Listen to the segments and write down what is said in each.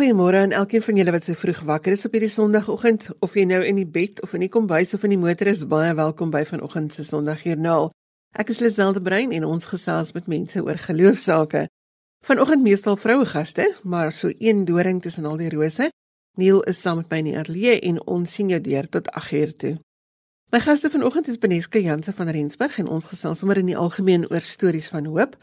Goeiemôre aan elkeen van julle wat so vroeg wakker is op hierdie Sondagoggend of jy nou in die bed of in die kombuis of in die motor is. Baie welkom by vanoggend se Sondagjoernaal. Ek is Liselde Brein en ons gesels met mense oor geloofsaake. Vanoggend meestal vroue gaste, maar so een doring tussen al die rose. Neil is saam met my in die ateljee en ons sien jou deur tot 8uur toe. My gaste vanoggend is Beneske Janse van Rensburg en ons gesels sommer in die algemeen oor stories van hoop.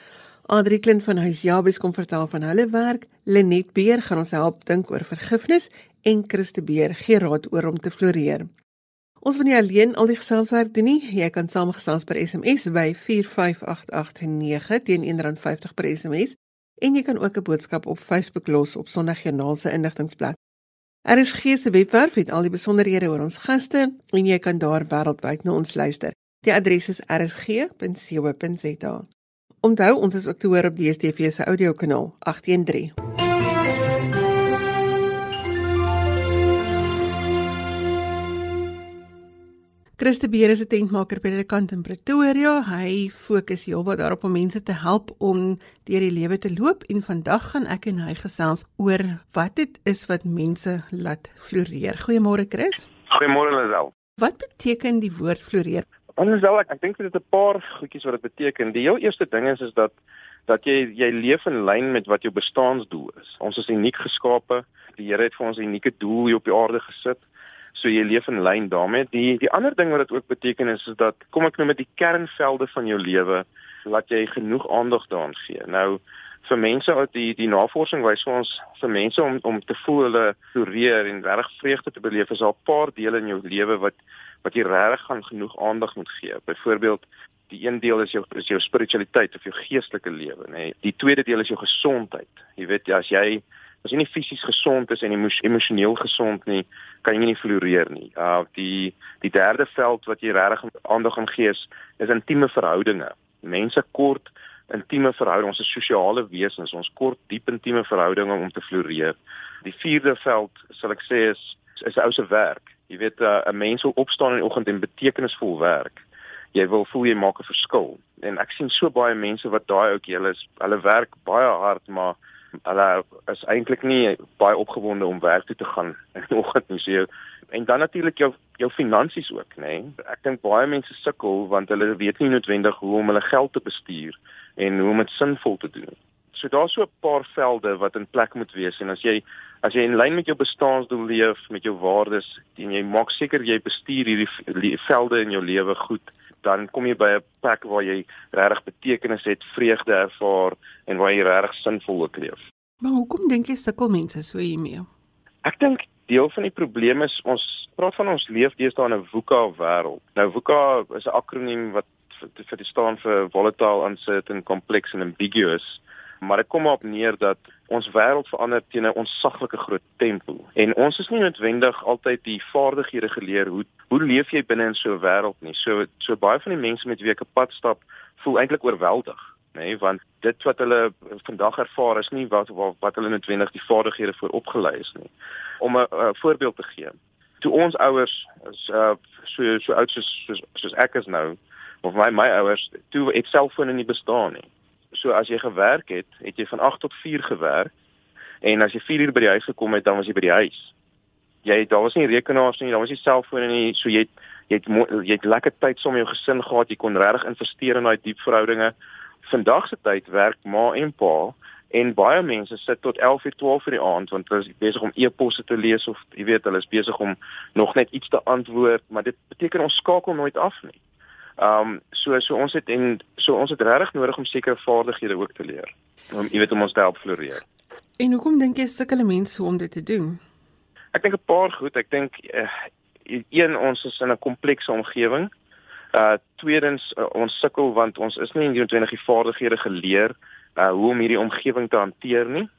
Adri Klint van Huis Jabes kom vertel van hulle werk. Lenet Beer gaan ons help dink oor vergifnis en Christe Beer gee raad oor om te floreer. Ons wil nie alleen al die geselswerk doen nie. Jy kan saamgesels per SMS by 45889 teen R1.50 per SMS en jy kan ook 'n boodskap op Facebook los op Sondagjoernaal se inligtingblad. Er is gee se webwerf het al die besonderhede oor ons gaste en jy kan daar wêreldwyd na ons luister. Die adres is rsg.co.za. Onthou, ons is ook te hoor op die DStv se audiokanaal 813. Christe Beer is 'n tentmaker by die kant in Pretoria. Hy fokus heelwat daarop om mense te help om deur die lewe te loop en vandag gaan ek en hy gesels oor wat dit is wat mense laat floreer. Goeiemôre Chris. Goeiemôre Lisel. Wat beteken die woord floreer? Anders wel ek ek dink dit is 'n paar goedjies wat dit beteken. Die heel eerste ding is is dat dat jy jy leef in lyn met wat jou bestaansdoel is. Ons is uniek geskape. Die Here het vir ons 'n unieke doel hier op die aarde gesit. So jy leef in lyn daarmee. Die die ander ding wat dit ook beteken is is dat kom ek nou met die kernvelde van jou lewe laat jy genoeg aandag daaraan gee. Nou vir mense uit die die navorsing wys vir ons vir mense om om te voel hulle floreer en reg vreugde te beleef is daar 'n paar dele in jou lewe wat wat jy regtig gaan genoeg aandag moet gee. Byvoorbeeld, die een deel is jou is jou spiritualiteit of jou geestelike lewe, nê. Nee. Die tweede deel is jou gesondheid. Jy weet, as jy as jy nie fisies gesond is en emosioneel gesond nie, kan jy nie floreer nie. Uh die die derde veld wat jy regtig aandag aan gee is, is intieme verhoudinge. Mense kort intieme verhoudings, ons is sosiale wesens, ons kort diep intieme verhoudinge om te floreer. Die vierde veld sal ek sê is is 'n ou se werk. Jy weet uh, 'n uh, mens wil opstaan in die oggend en betekenisvol werk. Jy wil voel jy maak 'n verskil. En ek sien so baie mense wat daai ook hulle is hulle werk baie hard, maar hulle is eintlik nie baie opgewonde om werk toe te gaan in die oggend nie. So en dan natuurlik jou jou finansies ook, nê. Nee. Ek dink baie mense sukkel want hulle weet nie noodwendig hoe om hulle geld te bestuur en hoe om dit sinvol te doen. So daar's so 'n paar velde wat in plek moet wees en as jy as jy in lyn met jou bestaansdoel leef, met jou waardes en jy maak seker jy bestuur hierdie velde in jou lewe goed, dan kom jy by 'n plek waar jy regtig betekenis het, vreugde ervaar en waar jy regtig sinvol leef. Maar hoekom dink jy sukkel mense so hiermee? Ek dink deel van die probleem is ons praat van ons leef deesdae in 'n VUCA wêreld. Nou VUCA is 'n akroniem wat vir die staan vir volatile, uncertain, complex and ambiguous maar dit kom op neer dat ons wêreld verander teen 'n onsaglike groot tempo. En ons is nie noodwendig altyd die vaardighede geleer hoe hoe leef jy binne in so 'n wêreld nie. So so baie van die mense met wie ek op pad stap voel eintlik oorweldig nê nee, want dit wat hulle vandag ervaar is nie wat wat, wat hulle noodwendig die vaardighede voor opgelei is nie. Om 'n voorbeeld te gee. Toe ons ouers is uh, so so oud soos soos, soos ek is nou of my my ouers toe het selfone nie bestaan nie So as jy gewerk het, het jy van 8 tot 4 gewerk. En as jy 4 uur by die huis gekom het, dan was jy by die huis. Jy daar was nie rekenaars nie, daar was nie selfone nie, so jy het jy het jy het lekker tyd saam met jou gesin gehad, jy kon regtig investeer in daai diep verhoudinge. Vandag se tyd werk ma en pa en baie mense sit tot 11 uur 12 uur die aand want hulle is besig om e-posse te lees of jy weet hulle is besig om nog net iets te antwoord, maar dit beteken ons skakel nooit af nie. Ehm um, so so ons het en so ons het regtig nodig om sekere vaardighede ook te leer. Om jy weet om ons te help floreer. En hoekom dink jy sukkel mense om dit te doen? Ek dink 'n paar goed. Ek dink uh, een ons is in 'n komplekse omgewing. Uh tweedens uh, ons sukkel want ons is nie noodwendig die vaardighede geleer uh hoe om hierdie omgewing te hanteer nie.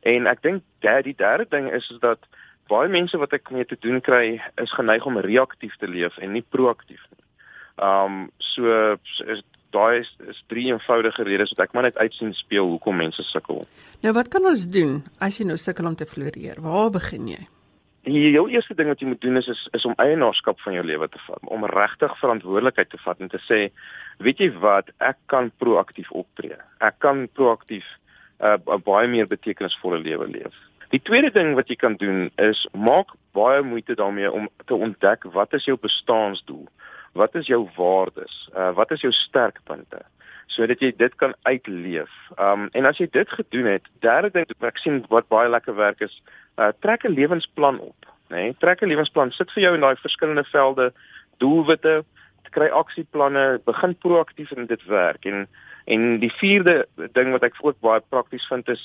En ek dink dat die derde ding is is dat baie mense wat ek mee te doen kry is geneig om reaktief te leef en nie proaktief nie. Ehm um, so is daai is, is drie eenvoudige redes wat ek maar net uitsien speel hoekom mense sukkel. Nou wat kan ons doen as jy nou sukkel om te floreer? Waar begin jy? Die heel eerste ding wat jy moet doen is is, is om eienaarskap van jou lewe te vat, om regtig verantwoordelikheid te vat en te sê, weet jy wat, ek kan proaktief optree. Ek kan proaktief 'n uh, baie meer betekenisvolle lewe leef. Die tweede ding wat jy kan doen is maak baie moeite daarmee om te ontdek wat is jou bestaansdoel? Wat is jou waardes? Uh wat is jou sterkpunte? sodat jy dit kan uitleef. Um en as jy dit gedoen het, derde ding wat ek sien wat baie lekker werk is, uh trek 'n lewensplan op, nê? Nee? Trek 'n lewensplan, sit vir jou in daai verskillende velde doelwitte, kry aksieplanne, begin proaktief in dit werk en en die vierde ding wat ek ook baie prakties vind is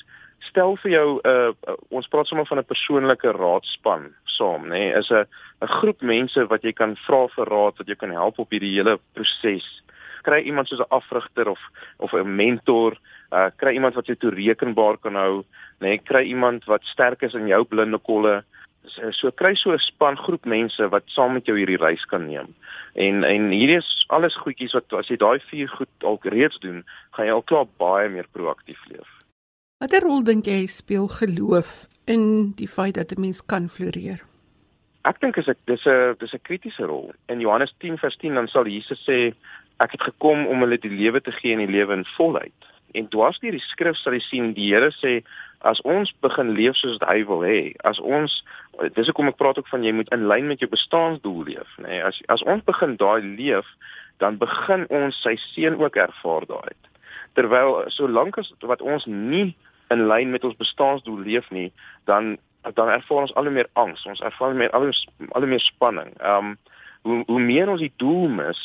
stel vir jou 'n uh, uh, ons praat sommer van 'n persoonlike raadspan saam, nê? Nee? Is 'n 'n groep mense wat jy kan vra vir raad, wat jou kan help op hierdie hele proses. Kry iemand soos 'n afrigter of of 'n mentor, uh kry iemand wat jou toerekenbaar kan hou, nê? Nee? Kry iemand wat sterk is in jou blinde kolle so, so kry so 'n span groep mense wat saam met jou hierdie reis kan neem. En en hierdie is alles goedjies wat as jy daai vier goed al reeds doen, gaan jy al klaar baie meer proaktief leef. Watter rol dink jy speel geloof in die feit dat 'n mens kan floreer? Ek dink is ek dis 'n dis 'n kritiese rol. In Johannes 10 vers 10 dan sal Jesus sê ek het gekom om hulle die lewe te gee en die lewe in volheid. En dwars deur die skrif sal jy sien die Here sê as ons begin leef soos hy wil hê, as ons dis hoekom ek praat ook van jy moet in lyn met jou bestaansdoel leef, nê? Nee, as as ons begin daai leef, dan begin ons sy seën ook ervaar daai. Terwyl solank as wat ons nie in lyn met ons bestaansdoel leef nie, dan dan ervaar ons al hoe meer angs, ons ervaar meer al hoe al hoe meer spanning. Ehm um, hoe hoe meer ons die doel mis,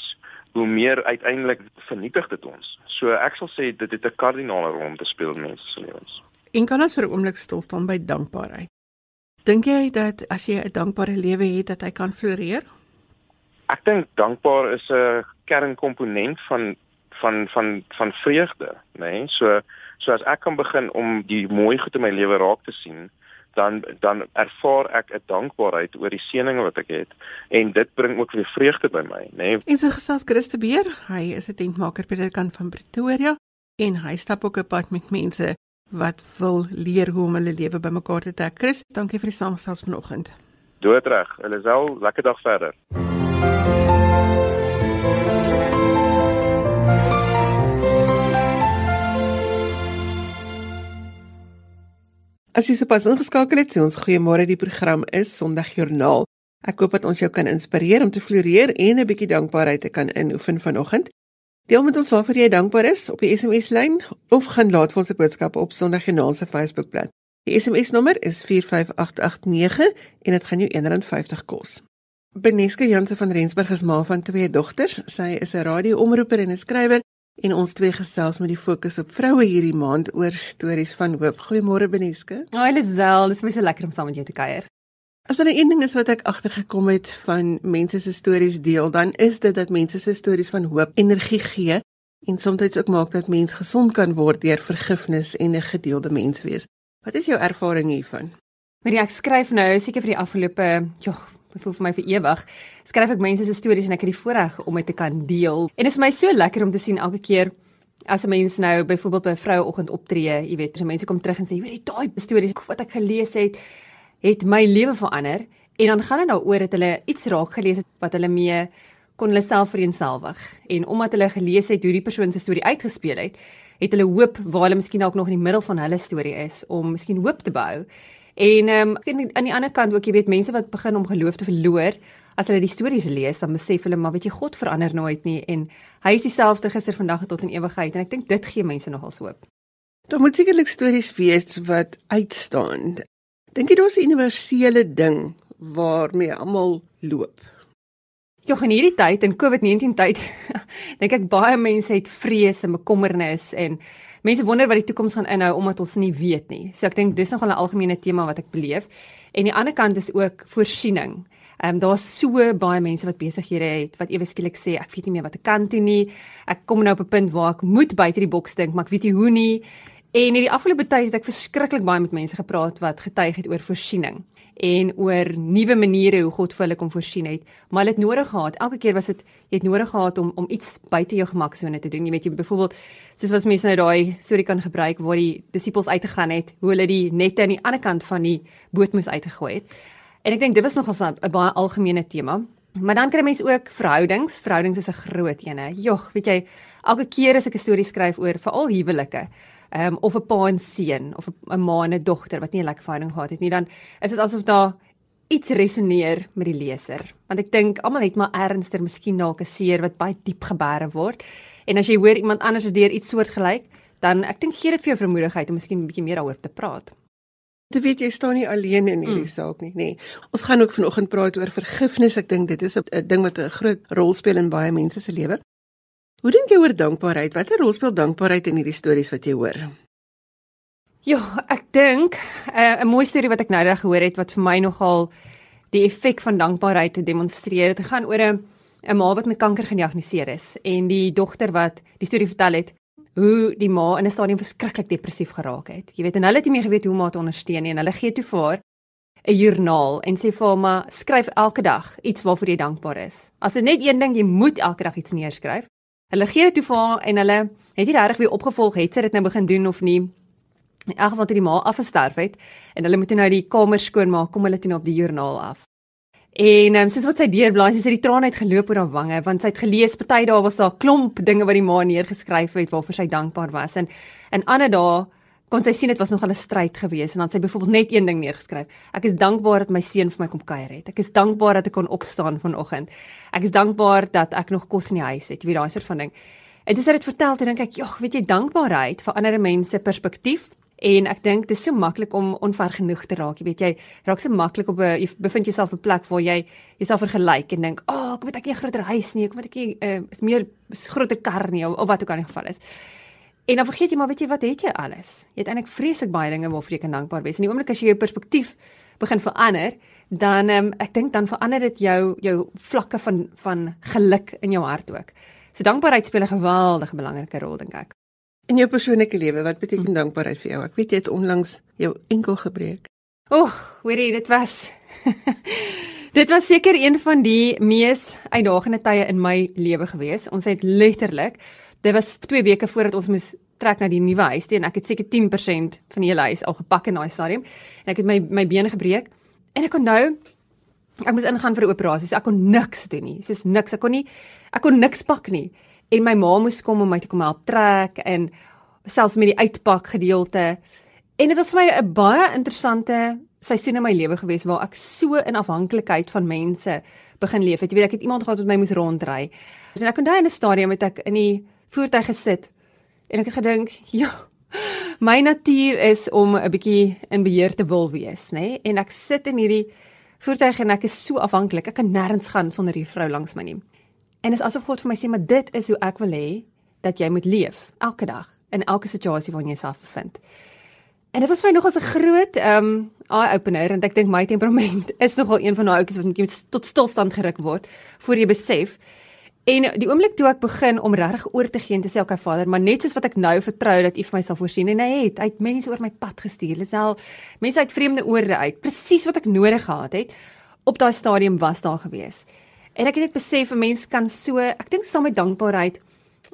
hoe meer uiteindelik vernietig dit ons. So ek sal sê dit het 'n kardinale rol om te speel in mense se lewens. En kan ons vir 'n oomblik stil staan by dankbaarheid? Dink jy dat as jy 'n dankbare lewe het dat hy kan floreer? Ek dink dankbaar is 'n kernkomponent van van van van vreugde, nê? Nee? So so as ek kan begin om die mooi goed in my lewe raak te sien, dan dan ervaar ek 'n dankbaarheid oor die seëninge wat ek het en dit bring ook weer vreugde by my, nê? Nee? En so gesels Christe Beer, hy is 'n tentmaker by die kant van Pretoria en hy stap ook op pad met mense wat wil leer hoe om hulle lewe bymekaar te trek. Chris, dankie vir die samestelling vanoggend. Doodreg. Elisel, lekker dag verder. As jy sopas ingeskakel het, sê ons goeiemôre. Die program is Sondagjoernaal. Ek hoop dat ons jou kan inspireer om te floreer en 'n bietjie dankbaarheid te kan inoefen vanoggend. Deel met ons waarvoor jy dankbaar is op die SMS-lyn of gaan laat vir ons 'n boodskap op Sondagjoernaal se Facebookblad. Die SMS-nommer is 45889 en dit gaan jou R1.50 kos. Beneske Jansen van Rensburg is ma van twee dogters. Sy is 'n radio-omroeper en 'n skrywer en ons twee gesels met die fokus op vroue hierdie maand oor stories van hoop. Goeiemôre Beneske. Haai oh, Lisel, dit is my so lekker om saam met jou te kuier. As daar 'n ding is wat ek agtergekom het van mense se stories deel, dan is dit dat mense se stories van hoop energie gee en soms ook maak dat mens gesond kan word deur vergifnis en 'n gedeelde mens wees. Wat is jou ervaring hiervan? Maar ek skryf nou seker vir die afgelope, jogg, voel vir my vir ewig. Skryf ek mense se stories en ek het die voorreg om dit te kan deel. En dit is vir my so lekker om te sien elke keer as 'n mens nou byvoorbeeld by 'n vroue-oggend optree, jy weet, as mense kom terug en sê, "Hoor, daai stories wat ek gelees het, het my lewe verander en dan gaan dit daaroor dat hulle iets raak gelees het wat hulle mee kon hulle self vereenselwig. En omdat hulle gelees het hoe die persoon se storie uitgespeel het het hulle hoop waar hulle miskien dalk nog in die middel van hulle storie is om miskien hoop te bou. En um, aan die ander kant ook jy weet mense wat begin om geloof te verloor as hulle die stories lees dan besef hulle maar weet jy God verander nooit nie en hy is dieselfde gister vandag tot in ewigheid en ek dink dit gee mense nogals hoop. Daar moet sekerlik stories wees wat uitstaan. Dink jy daar's 'n universele ding waarmee almal loop? Ja, in hierdie tyd in COVID-19 tyd, dink ek baie mense het vrees en bekommernis en mense wonder wat die toekoms gaan inhou omdat ons nie weet nie. So ek dink dis nogal 'n algemene tema wat ek beleef. En die ander kant is ook voorsiening. Ehm um, daar's so baie mense wat besighede het wat ewe skielik sê ek weet nie meer wat ek kan doen nie. Ek kom nou op 'n punt waar ek moet buite die boks dink, maar ek weet nie hoe nie. En hierdie afgelope tyd het ek verskriklik baie met mense gepraat wat getuig het oor voorsiening en oor nuwe maniere hoe God vir hulle kom voorsien het. Maar hulle het nodig gehad. Elke keer was dit jy het nodig gehad om om iets buite jou gemaksone te doen. Jy weet jy byvoorbeeld soos wat mense nou daai storie kan gebruik waar die disippels uitgegaan het, hoe hulle die nette aan die ander kant van die boot moes uitgegooi het. En ek dink dit was nogal 'n baie algemene tema. Maar dan kry mense ook verhoudings. Verhoudings is 'n groot ene. Jogg, weet jy, elke keer as ek 'n storie skryf oor veral huwelike, um, of 'n pa en seun of 'n ma en 'n dogter wat nie 'n lekker verhouding gehad het nie, dan is dit asof daar iets resoneer met die leser. Want ek dink almal het maar ernstiger miskien dalk 'n seer wat baie diep gebare word. En as jy hoor iemand anders het deur iets soortgelyk, dan ek dink gee dit vir jou vermoedigheid om miskien 'n bietjie meer daaroor te praat. Jy weet jy staan nie alleen in hierdie mm. saak nie, nê. Nee. Ons gaan ook vanoggend praat oor vergifnis. Ek dink dit is 'n ding wat 'n groot rol speel in baie mense se lewe. Hoe dink jy oor dankbaarheid? Watter rol speel dankbaarheid in hierdie stories wat jy hoor? Ja, ek dink uh, 'n mooi storie wat ek nou reg gehoor het wat vir my nogal die effek van dankbaarheid te demonstreer. Dit gaan oor 'n 'n ma wat met kanker gediagnoseer is en die dogter wat die storie vertel het hoe die ma in 'n stadium verskriklik depressief geraak het. Jy weet, en hulle het nie meer geweet hoe om haar te ondersteun nie en hulle gee toe vir haar 'n joernaal en sê vir haar ma, skryf elke dag iets waarvoor jy dankbaar is. As dit net een ding, jy moet elke dag iets neerskryf. Hulle gee dit toe vir haar en hulle het nie regtig weer opgevolg het sy dit nou begin doen of nie. In elk geval toe die ma afgesterf het en hulle moet nou die kamer skoonmaak, kom hulle toe nou op die joernaal af. En um, soos wat sy deurblaai, sy het die trane uitgeloop oor haar wange want sy het gelees party dae was daar klomp dinge wat die ma neergeskryf het waarvoor sy dankbaar was en in ander dae kon sy sien dit was nog 'n stryd geweest en dan sy byvoorbeeld net een ding neergeskryf. Ek is dankbaar dat my seun vir my kom kuier het. Ek is dankbaar dat ek kon opstaan vanoggend. Ek is dankbaar dat ek nog kos in die huis het. Jy weet daai soort van ding. En dis dit vertel toe dink ek, "Jog, weet jy, dankbaarheid vir ander mense perspektief En ek dink dit is so maklik om onvergenoeg te raak. Jy weet jy raak so maklik op 'n jy bevind jouself op 'n plek waar jy jouself vergelyk en dink, "Ag, oh, ek moet ek 'n groter huis nie, ek moet ek 'n uh, eh, meer groter kar nie of, of wat ook al in geval is." En dan vergeet jy maar, weet jy wat het jy alles? Jy het eintlik vreeslik baie dinge waarvoor jy kan dankbaar wees. In die oomblik as jy jou perspektief begin verander, dan um, ek dink dan verander dit jou jou vlakke van van geluk in jou hart ook. So dankbaarheid speel 'n geweldige belangrike rol dink ek. In jou persoonlike lewe, wat beteken hm. dankbaarheid vir jou? Ek weet jy het onlangs jou enkel gebreek. Oeg, hoorie, dit was Dit was seker een van die mees uitdagende tye in my lewe gewees. Ons het letterlik, dit was 2 weke voordat ons moes trek na die nuwe huis toe en ek het seker 10% van die hele huis al gepak in daai stadium en ek het my my bene gebreek en ek kon nou ek moes ingaan vir 'n operasie. So ek kon niks doen nie. Soos niks. Ek kon nie ek kon niks pak nie en my ma moes kom om my te kom help trek en selfs met die uitpak gedeelte. En dit was vir my 'n baie interessante seisoen in my lewe gewees waar ek so in afhanklikheid van mense begin leef het. Jy weet ek het iemand gehad wat my moes rondry. En ek daai in 'n stadium het ek in die voertuig gesit en ek het gedink, ja, my natuur is om 'n bietjie in beheer te wil wees, nê? Nee? En ek sit in hierdie voertuig en ek is so afhanklik. Ek kan nêrens gaan sonder hierdie vrou langs my nie. En is asof God vir my sê, maar dit is hoe ek wil hê dat jy moet leef elke dag in elke situasie waarin jy jouself bevind. En dit was vir my nogals 'n groot ehm um, eye opener en ek dink my temperament is nogal een van daai ouppies wat net tot stilstand geruk word voor jy besef. En die oomblik toe ek begin om regtig oor te gee en te sê okay Vader, maar net soos wat ek nou vertrou dat U vir my sal voorsien en hy het, hy het mense oor my pad gestuur. Lisel, mense uit vreemde oorde uit, presies wat ek nodig gehad het op daai stadium was daar gewees. En ek het net besef 'n mens kan so, ek dink saam met dankbaarheid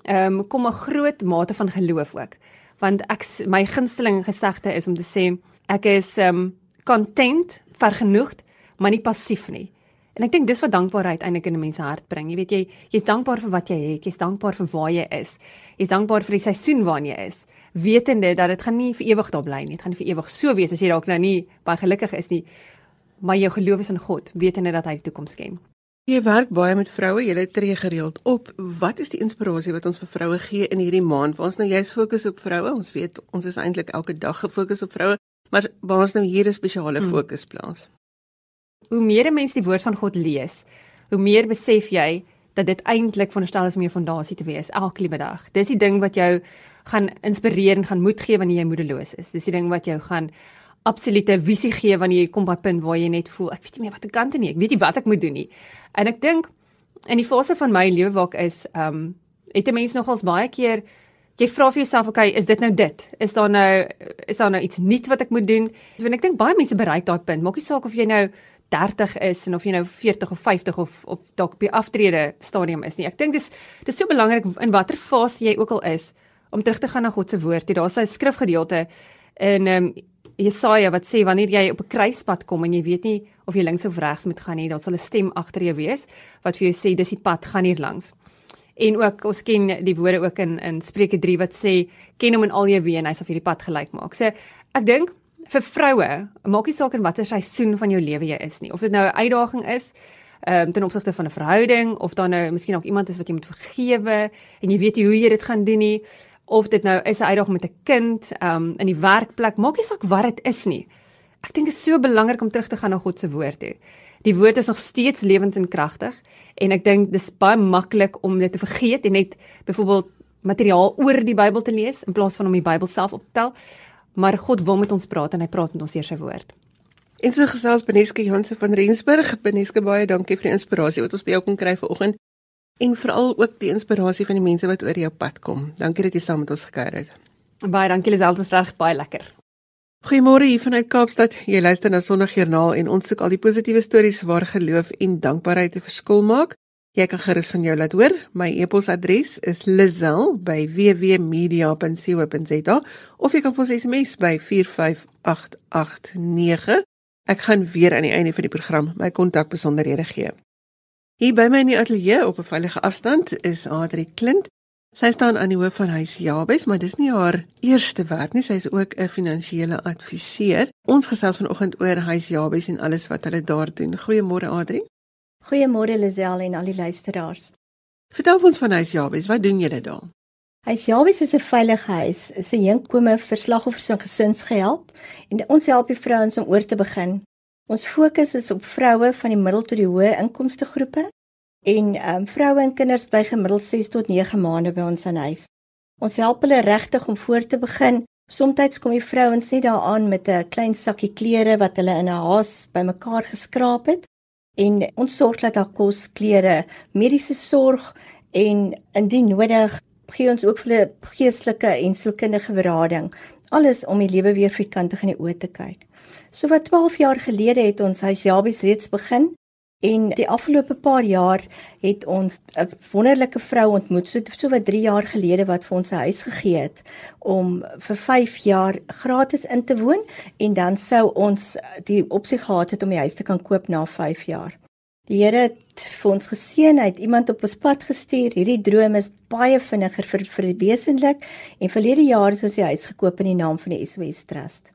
ehm um, kom 'n groot mate van geloof ook. Want ek my gunsteling gesegde is om te sê ek is ehm um, content, vergenoegd, maar nie passief nie. En ek dink dis wat dankbaarheid eintlik in 'n mens hart bring. Jy weet jy jy's dankbaar vir wat jy het, jy's dankbaar vir waar jy is. Jy's dankbaar vir die seisoen waarin jy is, wetende dat dit gaan nie vir ewig daar bly nie. Dit gaan nie vir ewig so wees as jy dalk nou nie baie gelukkig is nie. Maar jou geloof is in God, wetende dat hy die toekoms ken. Jy werk baie met vroue, jy tree gereeld op. Wat is die inspirasie wat ons vir vroue gee in hierdie maand? Waar ons nou juist fokus op vroue. Ons weet ons is eintlik elke dag gefokus op vroue, maar waar ons nou hier 'n spesiale hmm. fokus plaas. Hoe meer mense die woord van God lees, hoe meer besef jy dat dit eintlik veronderstel is om jou fondasie te wees elke liewe dag. Dis die ding wat jou gaan inspireer en gaan moed gee wanneer jy moedeloos is. Dis die ding wat jou gaan absolute visie gee wanneer jy kom by 'n punt waar jy net voel ek weet nie meer wat ek kan doen nie. Ek weet nie wat ek moet doen nie. En ek dink in die fase van my lewe waar ek is, ehm um, het 'n mens nogals baie keer jy vra vir jouself, okay, is dit nou dit? Is daar nou is daar nou iets nuut wat ek moet doen? So, ek dink baie mense bereik daai punt. Maak nie saak of jy nou 30 is en of jy nou 40 of 50 of of dalk die aftrede stadium is nie. Ek dink dis dis so belangrik in watter fase jy ook al is om terug te gaan na God se woord. Daar's 'n skrifgedeelte in ehm um, Jesaja wat sê wanneer jy op 'n kruispunt kom en jy weet nie of jy links of regs moet gaan nie, dan sal 'n stem agter jou wees wat vir jou sê dis die pad, gaan hier langs. En ook ons ken die woorde ook in in Spreuke 3 wat sê ken hom in al jou weë en hy sal vir die pad gelyk maak. So ek dink vir vroue, maak nie saak in watter seisoen van jou lewe jy is nie. Of dit nou 'n uitdaging is, ehm um, ten opsigte van 'n verhouding of dan nou miskien ook iemand is wat jy moet vergewe en jy weet nie hoe jy dit gaan doen nie of dit nou is 'n uitdaging met 'n kind, ehm um, in die werkplek, maak nie saak wat dit is nie. Ek dink dit is so belangrik om terug te gaan na God se woord toe. Die woord is nog steeds lewend en kragtig en ek dink dis baie maklik om dit te vergeet en net byvoorbeeld materiaal oor die Bybel te lees in plaas van om die Bybel self op te tel maar God wil met ons praat en hy praat met ons deur sy woord. En so gesels Beneske Janse van Rensburg. Beneske baie dankie vir die inspirasie wat ons by jou kon kry vanoggend en veral ook die inspirasie van die mense wat oor jou pad kom. Dankie dat jy saam met ons gekuier het. Baie dankie Lisel, dit was reg baie lekker. Goeiemôre hier vanuit Kaapstad. Jy luister na Sondagjoernaal en ons soek al die positiewe stories waar geloof en dankbaarheid 'n verskil maak. Jy kan gerus van jou laat hoor. My e-posadres is lizel@wwmedia.co.za of jy kan vir ons SMS by 45889. Ek gaan weer aan die einde van die program my kontakbesonderhede gee. Hier by my in die ateljee op 'n veilige afstand is Adri Klint. Sy staan aan die hoof van huis Jabes, maar dis nie haar eerste werk nie. Sy is ook 'n finansiële adviseur. Ons gesels vanoggend oor huis Jabes en alles wat hulle daar doen. Goeiemôre Adri. Goeiemôre Lisel en al die luisteraars. Vertel ons van Huis Jabes, wat doen julle daar? Huis Jabes is 'n veilige huis, is 'n inkome vir slagoffers en gesinsgehelp en ons help die vrouens om oor te begin. Ons fokus is op vroue van die middel tot die hoë inkomste groepe en ehm um, vroue en kinders by gemiddeld 6 tot 9 maande by ons aan huis. Ons help hulle regtig om voor te begin. Somstyds kom die vrouens net daaraan met 'n klein sakkie klere wat hulle in 'n haas bymekaar geskraap het en ons sorg dat daar kos, klere, mediese sorg en indien nodig gee ons ook vir hulle geestelike en sielkundige berading. Alles om die lewe weer vierkantig in die oë te kyk. So wat 12 jaar gelede het ons huis Jabies reeds begin En die afgelope paar jaar het ons 'n wonderlike vrou ontmoet, so so wat 3 jaar gelede wat vir ons 'n huis gegee het om vir 5 jaar gratis in te woon en dan sou ons die opsie gehad het om die huis te kan koop na 5 jaar. Die Here het vir ons geseën, hy het iemand op ons pad gestuur. Hierdie droom is baie vinniger vir vir wesenlik en verlede jaar het ons die huis gekoop in die naam van die SOS Trust.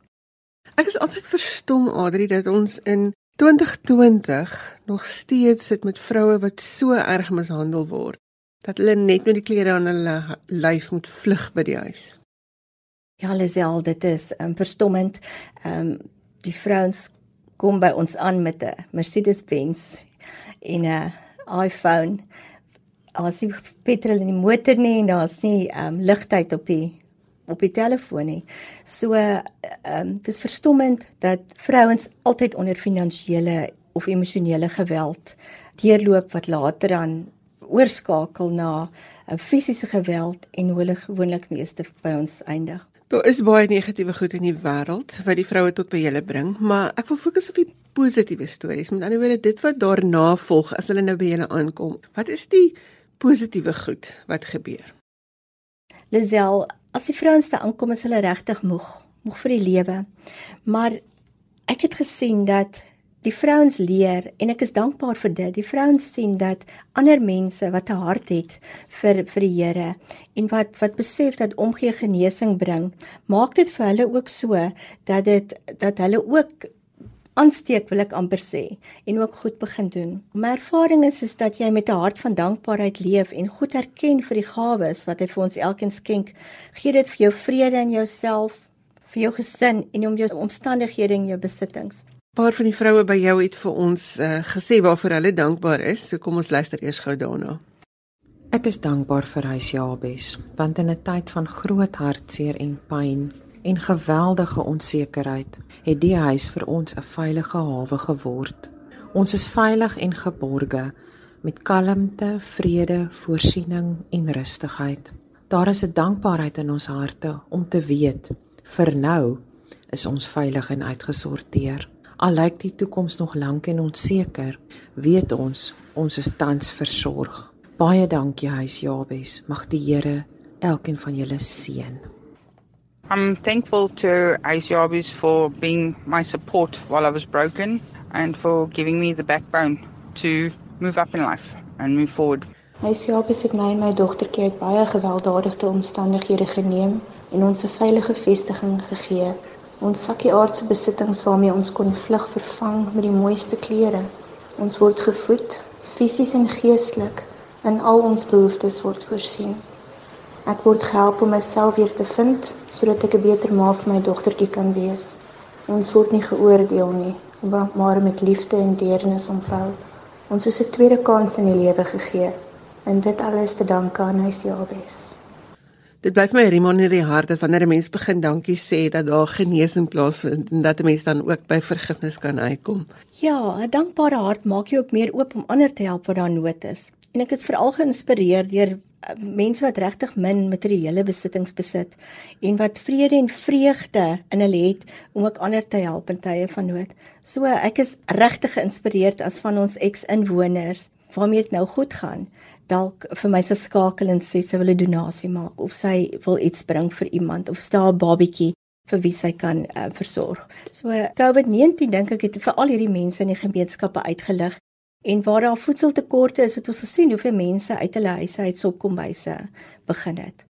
Ek is altyd verstom Adri dat ons in 2020 nog steeds sit met vroue wat so erg mishandel word dat hulle net met die klere aan hulle lyf moet vlug by die huis. Ja, Lisel, dit is um, verstommend. Ehm um, die vrouens kom by ons aan met 'n Mercedes-Benz en 'n iPhone. As jy petrol in die motor nie en daar's nie ehm um, ligtheid op die op die telefoon nie. So ehm um, dis verstommend dat vrouens altyd onder finansiële of emosionele geweld deurloop wat later dan oorskakel na uh, fisiese geweld en hulle gewoonlik meeste by ons eindig. Daar is baie negatiewe goed in die wêreld wat die vroue tot by julle bring, maar ek wil fokus op die positiewe stories. Met ander woorde, dit wat daarna volg as hulle nou by julle aankom. Wat is die positiewe goed wat gebeur? Lisel, as die vrouens daar aankom, is hulle regtig moeg, moeg vir die lewe. Maar ek het gesien dat die vrouens leer en ek is dankbaar vir dit. Die vrouens sien dat ander mense wat 'n hart het vir vir die Here en wat wat besef dat omgee genesing bring, maak dit vir hulle ook so dat dit dat hulle ook aansteek wil ek amper sê en ook goed begin doen. My ervaring is is dat jy met 'n hart van dankbaarheid leef en goed erken vir die gawes wat hy vir ons elkeen skenk. Gee dit vir jou vrede in jouself, vir jou gesin en om jou omstandighede en jou besittings. 'n Paar van die vroue by jou het vir ons uh, gesê waarvoor hulle dankbaar is. So kom ons luister eers gou daarna. Ek is dankbaar vir huis Jabes, want in 'n tyd van groot hartseer en pyn en geweldige onsekerheid het die huis vir ons 'n veilige hawe geword. Ons is veilig en geborge met kalmte, vrede, voorsiening en rustigheid. Daar is 'n dankbaarheid in ons harte om te weet vir nou is ons veilig en uitgesorteer. Al lyk die toekoms nog lank en onseker, weet ons ons is tans versorg. Baie dankie huis Jabes. Mag die Here elkeen van julle seën. I'm thankful to Asiabis for being my support while I was broken and for giving me the backbone to move up in life and move forward. Siapis het my en my dogtertjie uit baie gewelddadige omstandighede geneem en ons 'n veilige vestiging gegee. Ons sakkie aardse besittings waarmee ons kon vlug vervang met die mooiste klere. Ons word gevoed fisies en geestelik en al ons behoeftes word voorsien. Ek word gehelp om myself weer te vind sodat ek 'n beter ma vir my dogtertjie kan wees. Ons word nie geoordeel nie, maar met liefde en deernis omvou. Ons is 'n tweede kans in die lewe gegee en dit alles te danke aan hy se Jabes. Dit bly vir my riem in die hart dat wanneer 'n mens begin dankie sê dat daar genesing plaasvind en dat 'n mens dan ook by vergifnis kan uitkom. Ja, 'n dankbare hart maak jou ook meer oop om ander te help wat daar nood is. En ek is veral geïnspireer deur mense wat regtig min materiële besittings besit en wat vrede en vreugde in hulle het om ook ander te help in tye van nood. So ek is regtig geïnspireerd as van ons ex-inwoners waarmee dit nou goed gaan dalk vir my se skakel en sê sy wil 'n donasie maak of sy wil iets bring vir iemand of staan 'n babietjie vir wie sy kan uh, versorg. So COVID-19 dink ek het vir al hierdie mense in die gemeenskappe uitgelig en waar daar voedseltekorte is, het ons gesien hoeveel mense uit hulle huise uit sopkombyse begin het.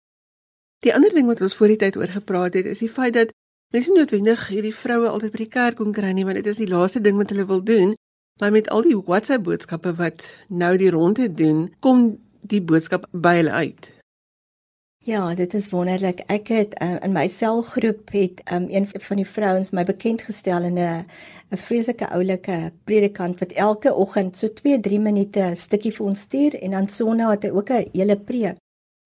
Die ander ding wat ons voor die tyd oor gepraat het, is die feit dat mense noodwendig hierdie vroue altyd by die kerk kom kry nie, want dit is die laaste ding wat hulle wil doen. Maar met al die WhatsApp boodskappe wat nou die ronde doen, kom die boodskap by hulle uit. Ja, dit is wonderlik. Ek het uh, in my selgroep het um, een van die vrouens my bekend gestel in 'n 'n vreeslike oulike predikant wat elke oggend so 2-3 minute 'n stukkie vir ons stuur en dan sonna het hy ook 'n hele preek.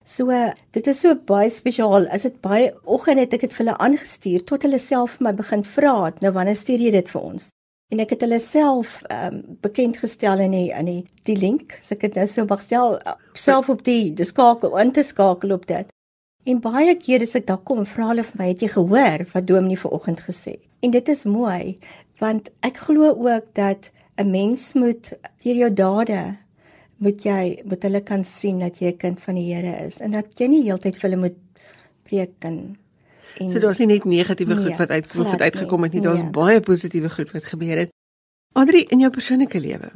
So dit is so baie spesiaal. As dit baie oggend het ek dit vir hulle aangestuur tot hulle self my begin vra, nou wanneer stuur jy dit vir ons? En ek het hulle self ehm um, bekend gestel in die in die die link. So ek het nou so mag stel self op die die skakel in te skakel op dit. En baie kere as ek daar kom, vra hulle vir my, "Het jy gehoor wat Dominee vanoggend gesê het?" En dit is mooi want ek glo ook dat 'n mens moet deur jou dade moet jy moet hulle kan sien dat jy 'n kind van die Here is en dat jy nie heeltyd vir hulle moet preek en En so daar's nie net negatiewe goed nee, wat uit wat uitgekom het nie, daar's nee. baie positiewe goed wat gebeur het. Adri, in jou persoonlike lewe,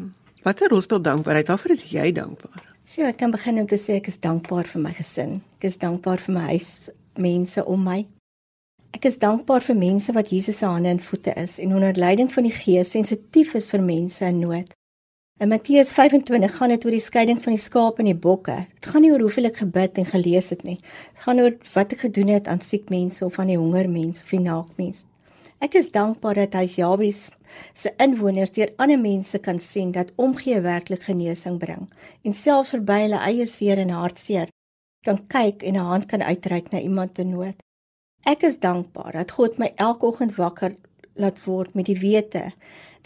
watter rol speel dankbaarheid? Waarvoor is jy dankbaar? So, ek kan begin om te sê ek is dankbaar vir my gesin. Ek is dankbaar vir my huis, mense om my. Ek is dankbaar vir mense wat Jesus se hande en voete is en onder leiding van die Gees sensitief is vir mense in nood. In Matteus 25 gaan dit oor die skeiding van die skaap en die bokke. Dit gaan nie oor hoeveel ek gebid en gelees het nie. Dit gaan oor wat ek gedoen het aan siek mense of aan die honger mense of die naak mense. Ek is dankbaar dat hy Jabes se inwoners deur ander mense kan sien dat omgee werklik genesing bring en selfs verby hulle eie seer en hartseer kan kyk en 'n hand kan uitreik na iemand in nood. Ek is dankbaar dat God my elke oggend wakker laat word met die wete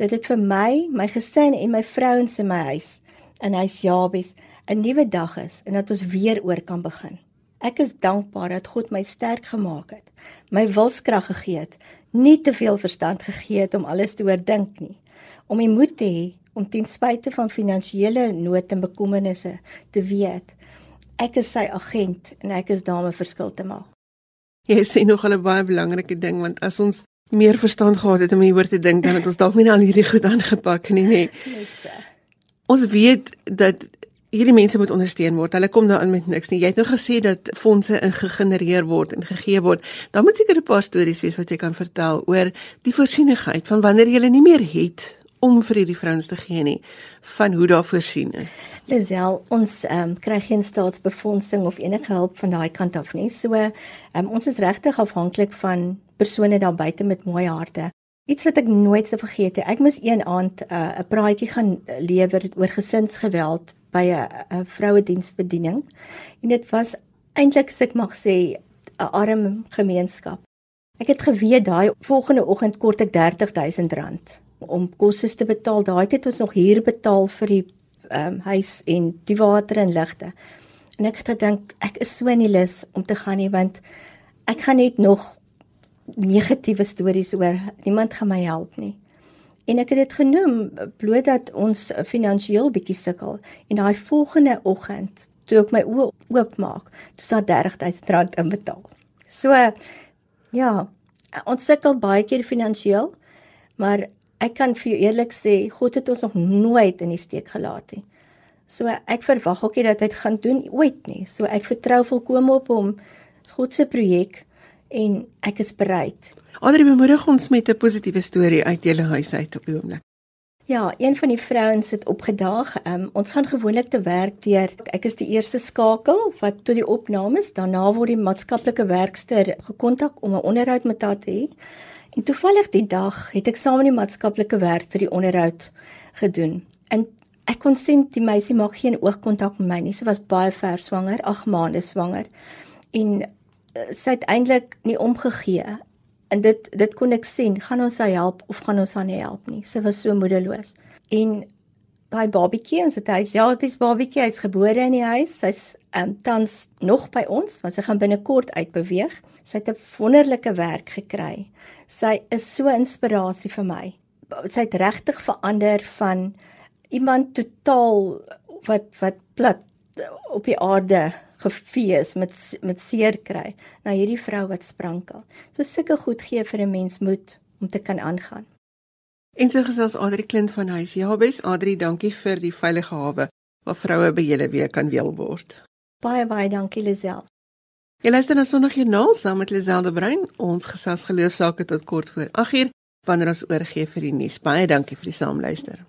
dit vir my, my gesin en my vrouens in my huis in huis Jabes 'n nuwe dag is en dat ons weer oor kan begin. Ek is dankbaar dat God my sterk gemaak het, my wilskrag gegee het, nie te veel verstand gegee het om alles te oordink nie, om die moed te hê om ten spyte van finansiële nood en bekommernisse te weet ek is sy agent en ek is daar om 'n verskil te maak. Jy sê nog 'n baie belangrike ding want as ons meer verstand gehad het om hieroor te dink dan het ons dalk nie al hierdie goed aangepak nie, nê. Net so. Ons weet dat hierdie mense moet ondersteun word. Hulle kom daarin met niks nie. Jy het nou gesê dat fondse ingegenereer word en gegee word. Dan moet seker 'n paar stories wees wat jy kan vertel oor die voorsienigheid van wanneer jy nie meer het om vir hierdie vrouens te gee nie van hoe daar voorsien is. Lisel, ons ehm um, kry geen staatsbefondsing of enige hulp van daai kant af nie. So ehm um, ons is regtig afhanklik van persone daar buite met mooi harte. Iets wat ek nooit sou vergeet nie. Ek moes een aand eh, 'n uh, praatjie gaan lewer oor gesinsgeweld by 'n vrouediensbediening. En dit was eintlik as ek mag sê 'n arm gemeenskap. Ek het geweet daai volgende oggend kort ek R30000 om kosse te betaal. Daai het ons nog huur betaal vir die ehm um, huis en die water en ligte. En ek het gedink ek is so in die lus om te gaan nie want ek gaan net nog negatiewe stories oor niemand gaan my help nie. En ek het dit genoem bloot dat ons finansiëel bietjie sukkel en daai volgende oggend toe ek my oë oopmaak, dis daar R30000 inbetaal. So ja, ons sukkel baie keer finansiëel, maar ek kan vir jou eerlik sê, God het ons nog nooit in die steek gelaat nie. So ek verwag ook nie dat hy dit gaan doen ooit nie. So ek vertrou volkome op hom. God se projek en ek is bereid. Adri bemoedig ons met 'n positiewe storie uit julle huis uit op die oomblik. Ja, een van die vrouens het opgedaag. Um, ons gaan gewoonlik te werk deur ek is die eerste skakel wat tot die opnames, daarna word die maatskaplike werkster gekontak om 'n onderhoud met haar te hê. En toevallig die dag het ek saam met die maatskaplike werkster die onderhoud gedoen. En ek kon sien die meisie maak geen oogkontak met my nie. Sy was baie ver swanger, 8 maande swanger. En sy het eintlik nie omgegee En dit dit kon ek sien, gaan ons haar help of gaan ons haar nie help nie. Sy was so moedeloos. En daai babietjie, ons het hy ja, dis babietjie, hy's gebore in die huis. Sy's um, tans nog by ons, want sy gaan binnekort uitbeweeg. Sy het 'n wonderlike werk gekry. Sy is so inspirasie vir my. Sy het regtig verander van iemand totaal wat wat plat op die aarde gefees met met seer kry na hierdie vrou wat sprankel. So sulke goed gee vir 'n mens moed om te kan aangaan. En so gesels Adri Klint van huis. Ja, bes Adri, dankie vir die veilige hawe waar vroue by julle weer kan weel word. Baie baie dankie Lisel. Jy luister na Sondag Journaal saam met Lisel de Bruin. Ons gesels geloofsaake tot kort voor 8uur wanneer ons oorgee vir die nuus. Baie dankie vir die saamluister.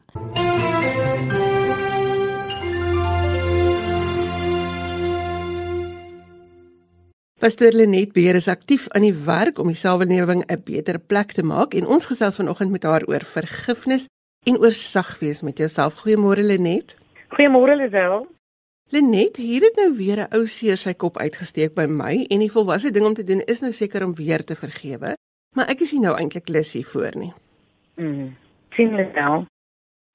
Pastor Lenet Beer is aktief aan die werk om die samelewing 'n beter plek te maak en ons gesels vanoggend met haar oor vergifnis en oor sag wees met jouself. Goeiemôre Lenet. Goeiemôre Lisel. Lenet, hier het nou weer 'n ou seer sy kop uitgesteek by my en die volwasse ding om te doen is nou seker om weer te vergewe, maar ek is nie nou eintlik lus hiervoor nie. Mm. Sien Lisel.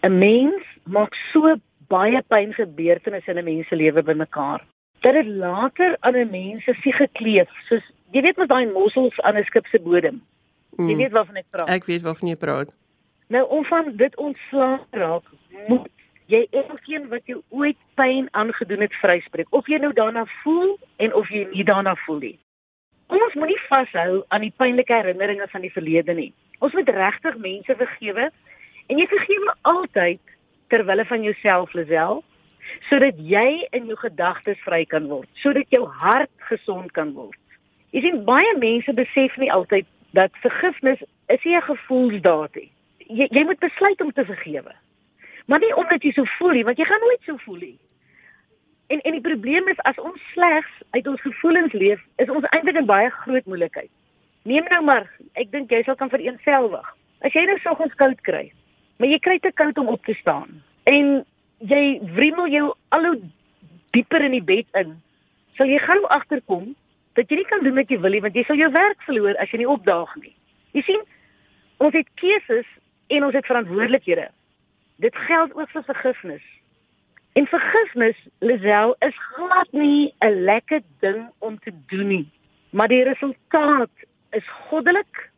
'n Mens maak so baie pyn gebeurtenisse in 'n mens se lewe bymekaar dat dit later aan 'n mens se siege kleef, soos jy weet mos daai mossels aan 'n skip se bodem. Mm. Jy weet waarvan ek praat. Ek weet waarvan jy praat. Nou om van dit ontslae raak, moet jy elkeen wat jou ooit pyn aangedoen het vryspreek, of jy nou daarna voel en of jy nie daarna voel nie. Ons moenie vashou aan die pynlike herinneringe van die verlede nie. Ons moet regtig mense vergewe en jy vergewe altyd ter wille van jouself, Lisel sodat jy in jou gedagtes vry kan word, sodat jou hart gesond kan word. Jy sien baie mense besef nie altyd dat vergifnis is nie 'n gevoelsdaad nie. Jy jy moet besluit om te vergewe. Maar nie omdat jy so voel nie, want jy gaan nooit so voel nie. En en die probleem is as ons slegs uit ons gevoelens leef, is ons eintlik in baie groot moeilikheid. Neem nou maar, ek dink jy sal kan vereenselwig. As jy nou soggens koud kry, maar jy kry te koud om op te staan. En jy wrimmel jou al hoe dieper in die bed in, sal jy gou agterkom dat jy nie kan doen wat jy wil nie want jy sal jou werk verloor as jy nie opdaag nie. Jy sien, ons het keuses en ons het verantwoordelikhede. Dit geld ook vir vergifnis. En vergifnis, Lisel, is glad nie 'n lekker ding om te doen nie, maar die resultaat is goddelik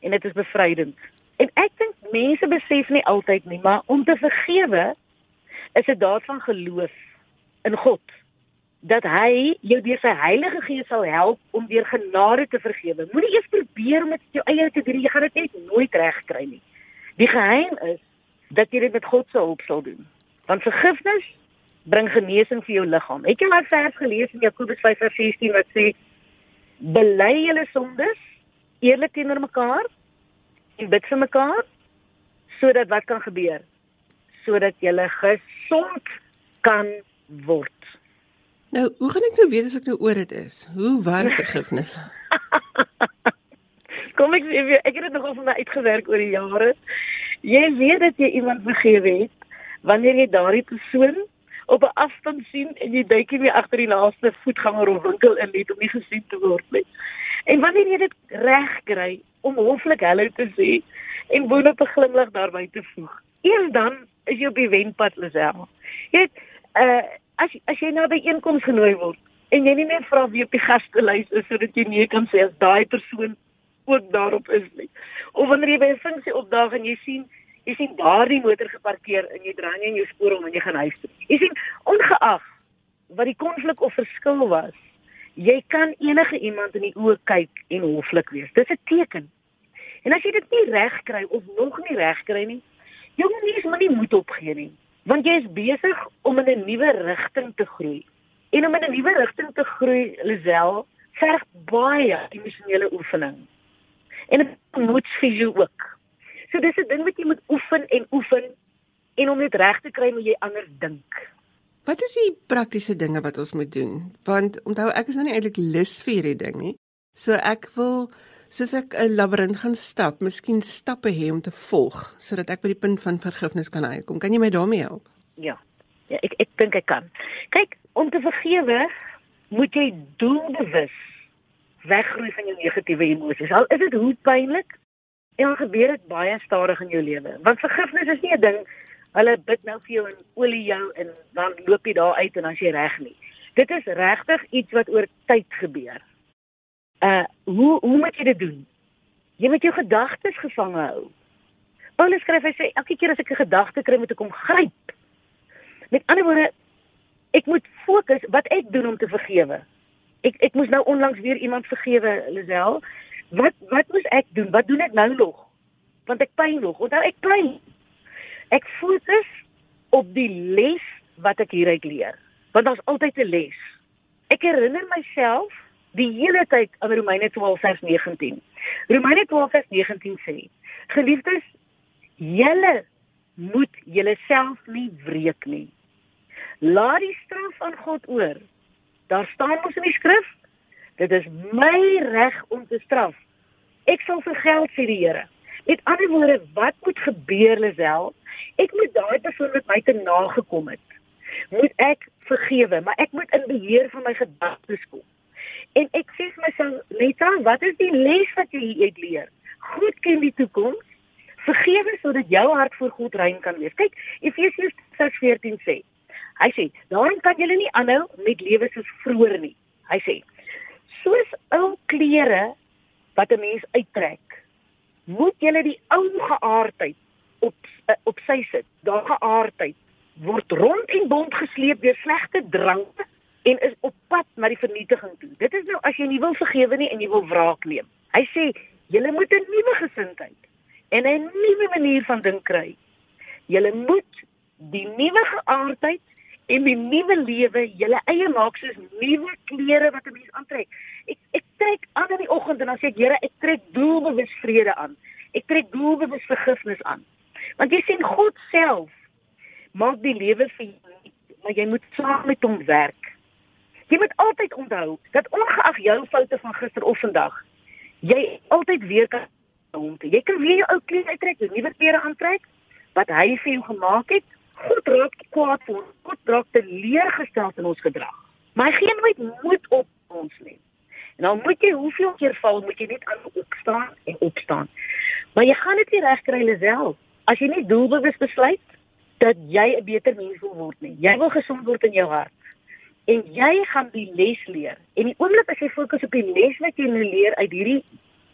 en dit is bevrydend. En ek dink mense besef nie altyd nie, maar om te vergewe is 'n daad van geloof in God dat hy jou deur sy Heilige Gees sal help om deur genade te vergewe. Moenie eers probeer met jou eie te doen, jy gaan dit net nooit regkry nie. Die geheim is dat jy dit met God se hulp sal doen. Want vergifnis bring genesing vir jou liggaam. Het jy al vers gelees in Jakobus 5:16 wat sê: "Bely julle sondes eerlik teenoor mekaar en bid vir mekaar sodat wat kan gebeur? Sodat jy gesond kan word. Nou, hoe gaan ek nou weet as ek nou oor dit is? Hoe werk vergifnis? Kom ek sê ek het dit nogal vir my uitgewerk oor die jare. Jy weet dat jy iemand vergewe het wanneer jy daardie persoon op 'n afstand sien en jy duik nie agter die laaste voetganger of winkel in net om nie gesien te word nie. En wanneer jy dit reg kry om hoflik hallo te sê en boonop 'n glimlag daarby te voeg. Eers dan is jy op die wenpad Lisel. Jy weet, uh as as jy nou by einkoms genooi word en jy nie net vra wie op die gastelys is sodat jy nee kan sê as daai persoon ook daarop is nie. Of wanneer jy by 'n funksie opdaag en jy sien jy sien daardie motor geparkeer en jy draai nie in jou spoor om en jy gaan huis toe. Jy sien ongeag wat die konflik of verskil was, jy kan enige iemand in die oë kyk en hoflik wees. Dis 'n teken. En as jy dit nie reg kry of nog nie reg kry nie, Jong mense moenie moed opgee nie. Want jy is besig om in 'n nuwe rigting te groei. En om in 'n nuwe rigting te groei, Lisel, verg baie emosionele oefening. En dit moet fisio ook. So dis 'n ding wat jy moet oefen en oefen en om dit reg te kry moet jy anders dink. Wat is die praktiese dinge wat ons moet doen? Want onthou ek is nou nie eintlik lus vir hierdie ding nie. So ek wil soos ek 'n labirint gaan stap, miskien stappe hê om te volg sodat ek by die punt van vergifnis kan uitkom. Kan jy my daarmee help? Ja. Ja, ek ek dink ek kan. Kyk, om te vergewe moet jy doelbewus weggroei van jou negatiewe emosies. Al is dit hoe pynlik, en dan gebeur dit baie stadig in jou lewe. Want vergifnis is nie 'n ding hulle bid nou vir jou en olie jou en dan loop jy daar uit en dan is jy reg nie. Dit is regtig iets wat oor tyd gebeur. Uh hoe hoe moet jy dit doen? Jy moet jou gedagtes gevange hou. Paulus skryf hy sê elke keer as ek 'n gedagte kry moet ek hom gryp. Met ander woorde ek moet fokus wat ek doen om te vergewe. Ek ek moes nou onlangs weer iemand vergewe, Lisel. Wat wat moes ek doen? Wat doen ek nou nog? Want ek pyn nog. Onthou ek pyn. Ek fokus op die les wat ek hieruit leer. Want daar's altyd 'n les. Ek herinner myself die hele tyd aan Romeine 12:19. Romeine 12:19 sê: Geliefdes, julle moet julleself nie wreek nie. Laat die straf aan God oor. Daar staan mos in die skrif, dit is my reg om te straf. Ek sal vergeld sê die Here. Met ander woorde, wat moet gebeur Lisel? Ek moet daai persoon wat my te nagekom het, moet ek vergewe, maar ek moet in beheer van my gedagtes kom. En ek sê vir myself, Leta, wat is die les wat jy hier leer? Goed ken die toekoms. Vergewe sodat jou hart voor God rein kan wees. Kyk, Efesiërs 6:14 sê, Hy sê, daarom kan julle nie aanhou met lewe soos vroeër nie. Hy sê, soos ou klere wat 'n mens uittrek, moet julle die ou geaardheid op uh, op sy sit. Daardie geaardheid word rond en bond gesleep deur slegte drank en is op pad na die vernietiging toe. Dit is nou as jy nie wil vergewe nie en jy wil wraak neem. Hy sê, julle moet 'n nuwe gesindheid en 'n nuwe manier van dink kry. Julle moet die nuwe geaardheid en die nuwe lewe julle eie maak soos nuwe klere wat 'n mens aantrek. Ek ek trek aan in die oggend en dan sê ek Here, ek trek doelbewus vrede aan. Ek trek doelbewus vergifnis aan. Want jy sien God self maak die lewe vir jou, maar jy moet saam met hom werk. Jy moet altyd onthou dat ongeag jou foute van gister of vandag, jy altyd weer kan hom. Jy kan weer jou ou klere uittrek, jou nuwe klere aantrek wat hy vir jou gemaak het God raak kwaad vir ons. God raak teleurgestel in ons gedrag. Maar hy gee nooit moed op ons nie. En dan moet jy hoeveel keer val, moet jy net aan opstaan en opstaan. Maar jy gaan dit nie regkry self as jy nie doelbewus besluit dat jy 'n beter mens wil word nie. Jy wil gesond word in jou hart. En jy gaan die les leer. En die oomblik as jy fokus op die les wat jy nou leer uit hierdie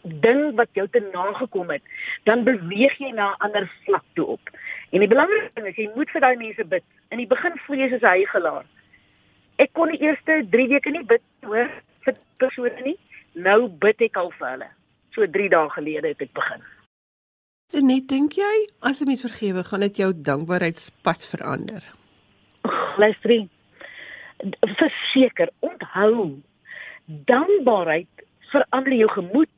ding wat jou te nagekom het, dan beweeg jy na 'n ander vlak toe op. En die belangrikste ding is jy moet vir daai mense bid. In die begin voel jy soos 'n hygelaar. Ek kon die eerste 3 weke nie bid hoor vir persone nie. Nou bid ek al vir hulle. So 3 dae gelede het ek begin. En net dink jy as 'n mens vergewe, gaan dit jou dankbaarheidspad verander? Luister. Verseker, onthou dankbaarheid verander jou gemoed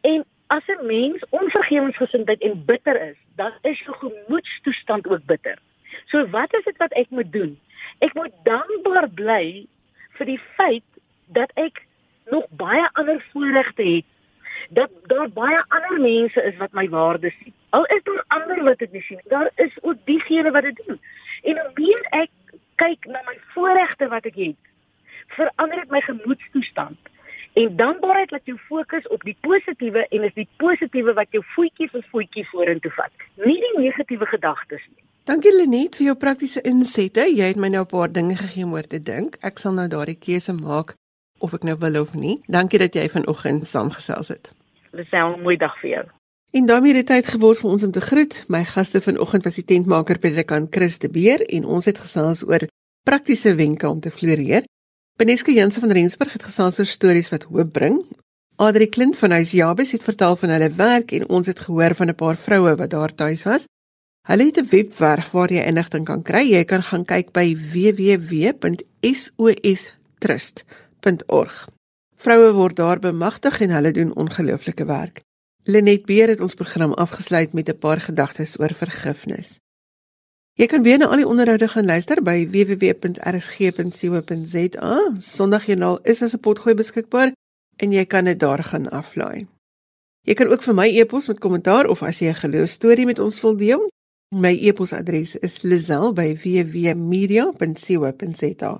En as 'n mens onvergewensgesindheid en bitter is, dan is jou gemoedstoestand ook bitter. So wat is dit wat ek moet doen? Ek moet dankbaar bly vir die feit dat ek nog baie ander voorregte het. Dat daar baie ander mense is wat my waardes sien. Al is daar ander wat dit nie sien. Daar is ook diegene wat dit doen. En hoe meer ek kyk na my voorregte wat ek het, verander dit my gemoedstoestand. En dankbaarheid laat jou fokus op die positiewe en is die positiewe wat jou voetjie vir voetjie vorentoe vat, nie die negatiewe gedagtes nie. Dankie Lenet vir jou praktiese insette. Jy het my nou 'n paar dinge gegee om oor te dink. Ek sal nou daardie keuse maak of ek nou wil of nie. Dankie dat jy vanoggend saamgesels het. Dis 'n mooi dag vir jou. En daarmee het dit tyd geword vir ons om te groet. My gaste vanoggend was die tentmaker predikant Chris de Beer en ons het gesels oor praktiese wenke om te floreer. Beneske Jansen van Rensburg het gesels oor stories wat hoop bring. Adri Klint van Huis Jabes het vertel van hulle werk en ons het gehoor van 'n paar vroue wat daar tuis was. Hulle het 'n webwerf waar jy inligting kan kry. Jy kan gaan kyk by www.sostrust.org. Vroue word daar bemagtig en hulle doen ongelooflike werk. Lenet Beer het ons program afgesluit met 'n paar gedagtes oor vergifnis. Jy kan weer na al die onderhoude gaan luister by www.rsg.co.za. Sondagjoernaal is as 'n potgooi beskikbaar en jy kan dit daar gaan aflaai. Jy kan ook vir my e-pos met kommentaar of as jy 'n geloostorie met ons wil deel. My e-posadres is lazel@wwmedia.co.za.